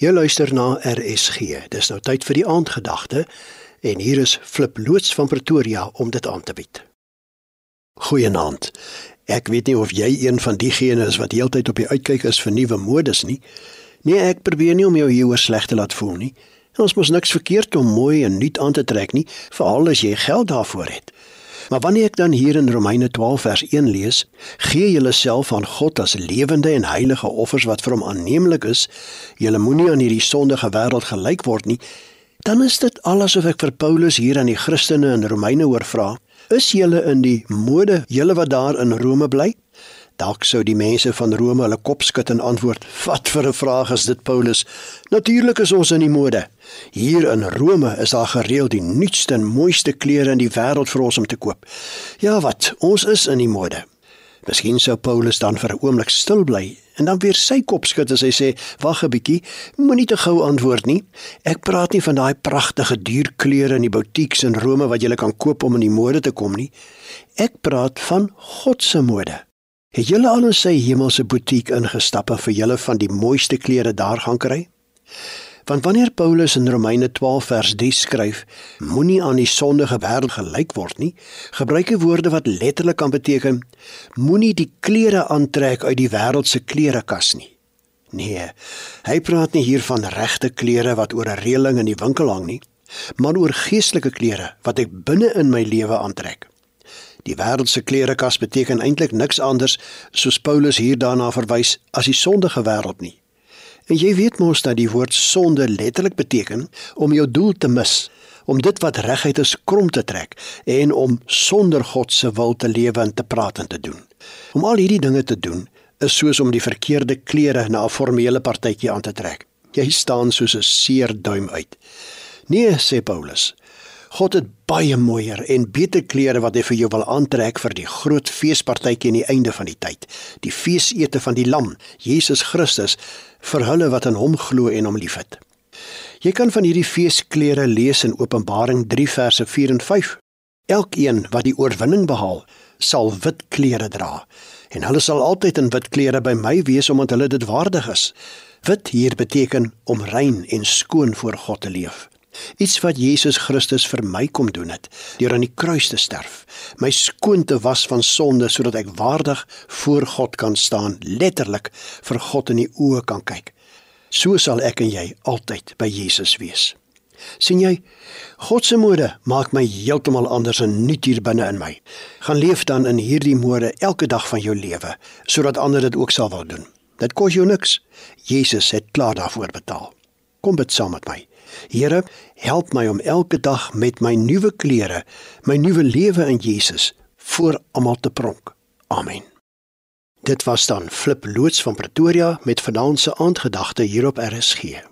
Jy luister na RSG. Dis nou tyd vir die aandgedagte en hier is Flip loods van Pretoria om dit aan te bied. Goeienaand. Ek weet nie of jy een van diegene is wat heeltyd op die uitkyk is vir nuwe modes nie. Nee, ek probeer nie om jou hieroor sleg te laat voel nie. Ons mos niks verkeerd om mooi en nuut aan te trek nie, veral as jy geld daarvoor het. Maar wanneer ek dan hier in Romeine 12 vers 1 lees, gee julleself aan God as lewende en heilige offers wat vir hom aanneemlik is, julle moenie aan hierdie sondige wêreld gelyk word nie, dan is dit alles of ek vir Paulus hier aan die Christene in Romeine hoor vra, is julle in die mode, julle wat daar in Rome bly? Dalk sou die mense van Rome hulle kop skud en antwoord: "Wat vir 'n vraag is dit, Paulus? Natuurlik is ons in die mode. Hier in Rome is daar gereeld die nuutste en mooiste klere in die wêreld vir ons om te koop. Ja, wat? Ons is in die mode." Miskien sou Paulus dan vir 'n oomblik stil bly en dan weer sy kop skud as hy sê: "Wag 'n bietjie, moenie te gou antwoord nie. Ek praat nie van daai pragtige duur klere in die boutiques in Rome wat jy kan koop om in die mode te kom nie. Ek praat van God se mode." Het julle al in sy hemelse butiek ingestap en vir julle van die mooiste klere daar gaan kry? Want wanneer Paulus in Romeine 12 vers 3 skryf, moenie aan die sondige wêreld gelyk word nie, gebruik hy woorde wat letterlik kan beteken moenie die klere aantrek uit die wêreld se klerekas nie. Nee, hy praat nie hier van regte klere wat oor 'n reëling in die winkel hang nie, maar oor geestelike klere wat ek binne in my lewe aantrek. Die wêreldse klerekas beteken eintlik niks anders soos Paulus hier daarna verwys as die sondige wêreld nie. En jy weet mos dat die woord sonde letterlik beteken om jou doel te mis, om dit wat reguit is krom te trek en om sonder God se wil te lewe en te praat en te doen. Om al hierdie dinge te doen is soos om die verkeerde klere na 'n formele partytjie aan te trek. Jy staan soos 'n seer duim uit. Nee, sê Paulus, God het baie mooier en beter klere wat hy vir jou wil aantrek vir die groot feespartytjie aan die einde van die tyd. Die feesete van die lam, Jesus Christus, vir hulle wat aan hom glo en hom liefhet. Jy kan van hierdie feesklere lees in Openbaring 3 verse 4 en 5. Elkeen wat die oorwinning behaal, sal wit klere dra en hulle sal altyd in wit klere by my wees omdat hulle dit waardig is. Wit hier beteken om rein en skoon voor God te leef. Iets wat Jesus Christus vir my kom doen het deur aan die kruis te sterf, my skoon te was van sonde sodat ek waardig voor God kan staan, letterlik vir God in die oë kan kyk. So sal ek en jy altyd by Jesus wees. sien jy? God se mode maak my heeltemal anders en nuut hier binne in my. Gaan leef dan in hierdie mode elke dag van jou lewe sodat ander dit ook sal wou doen. Dit kos jou niks. Jesus het klaar daarvoor betaal. Kom bid saam met my. Here, help my om elke dag met my nuwe klere, my nuwe lewe in Jesus voor almal te pronk. Amen. Dit was dan Flip loods van Pretoria met vanaand se aandgedagte hier op RSG.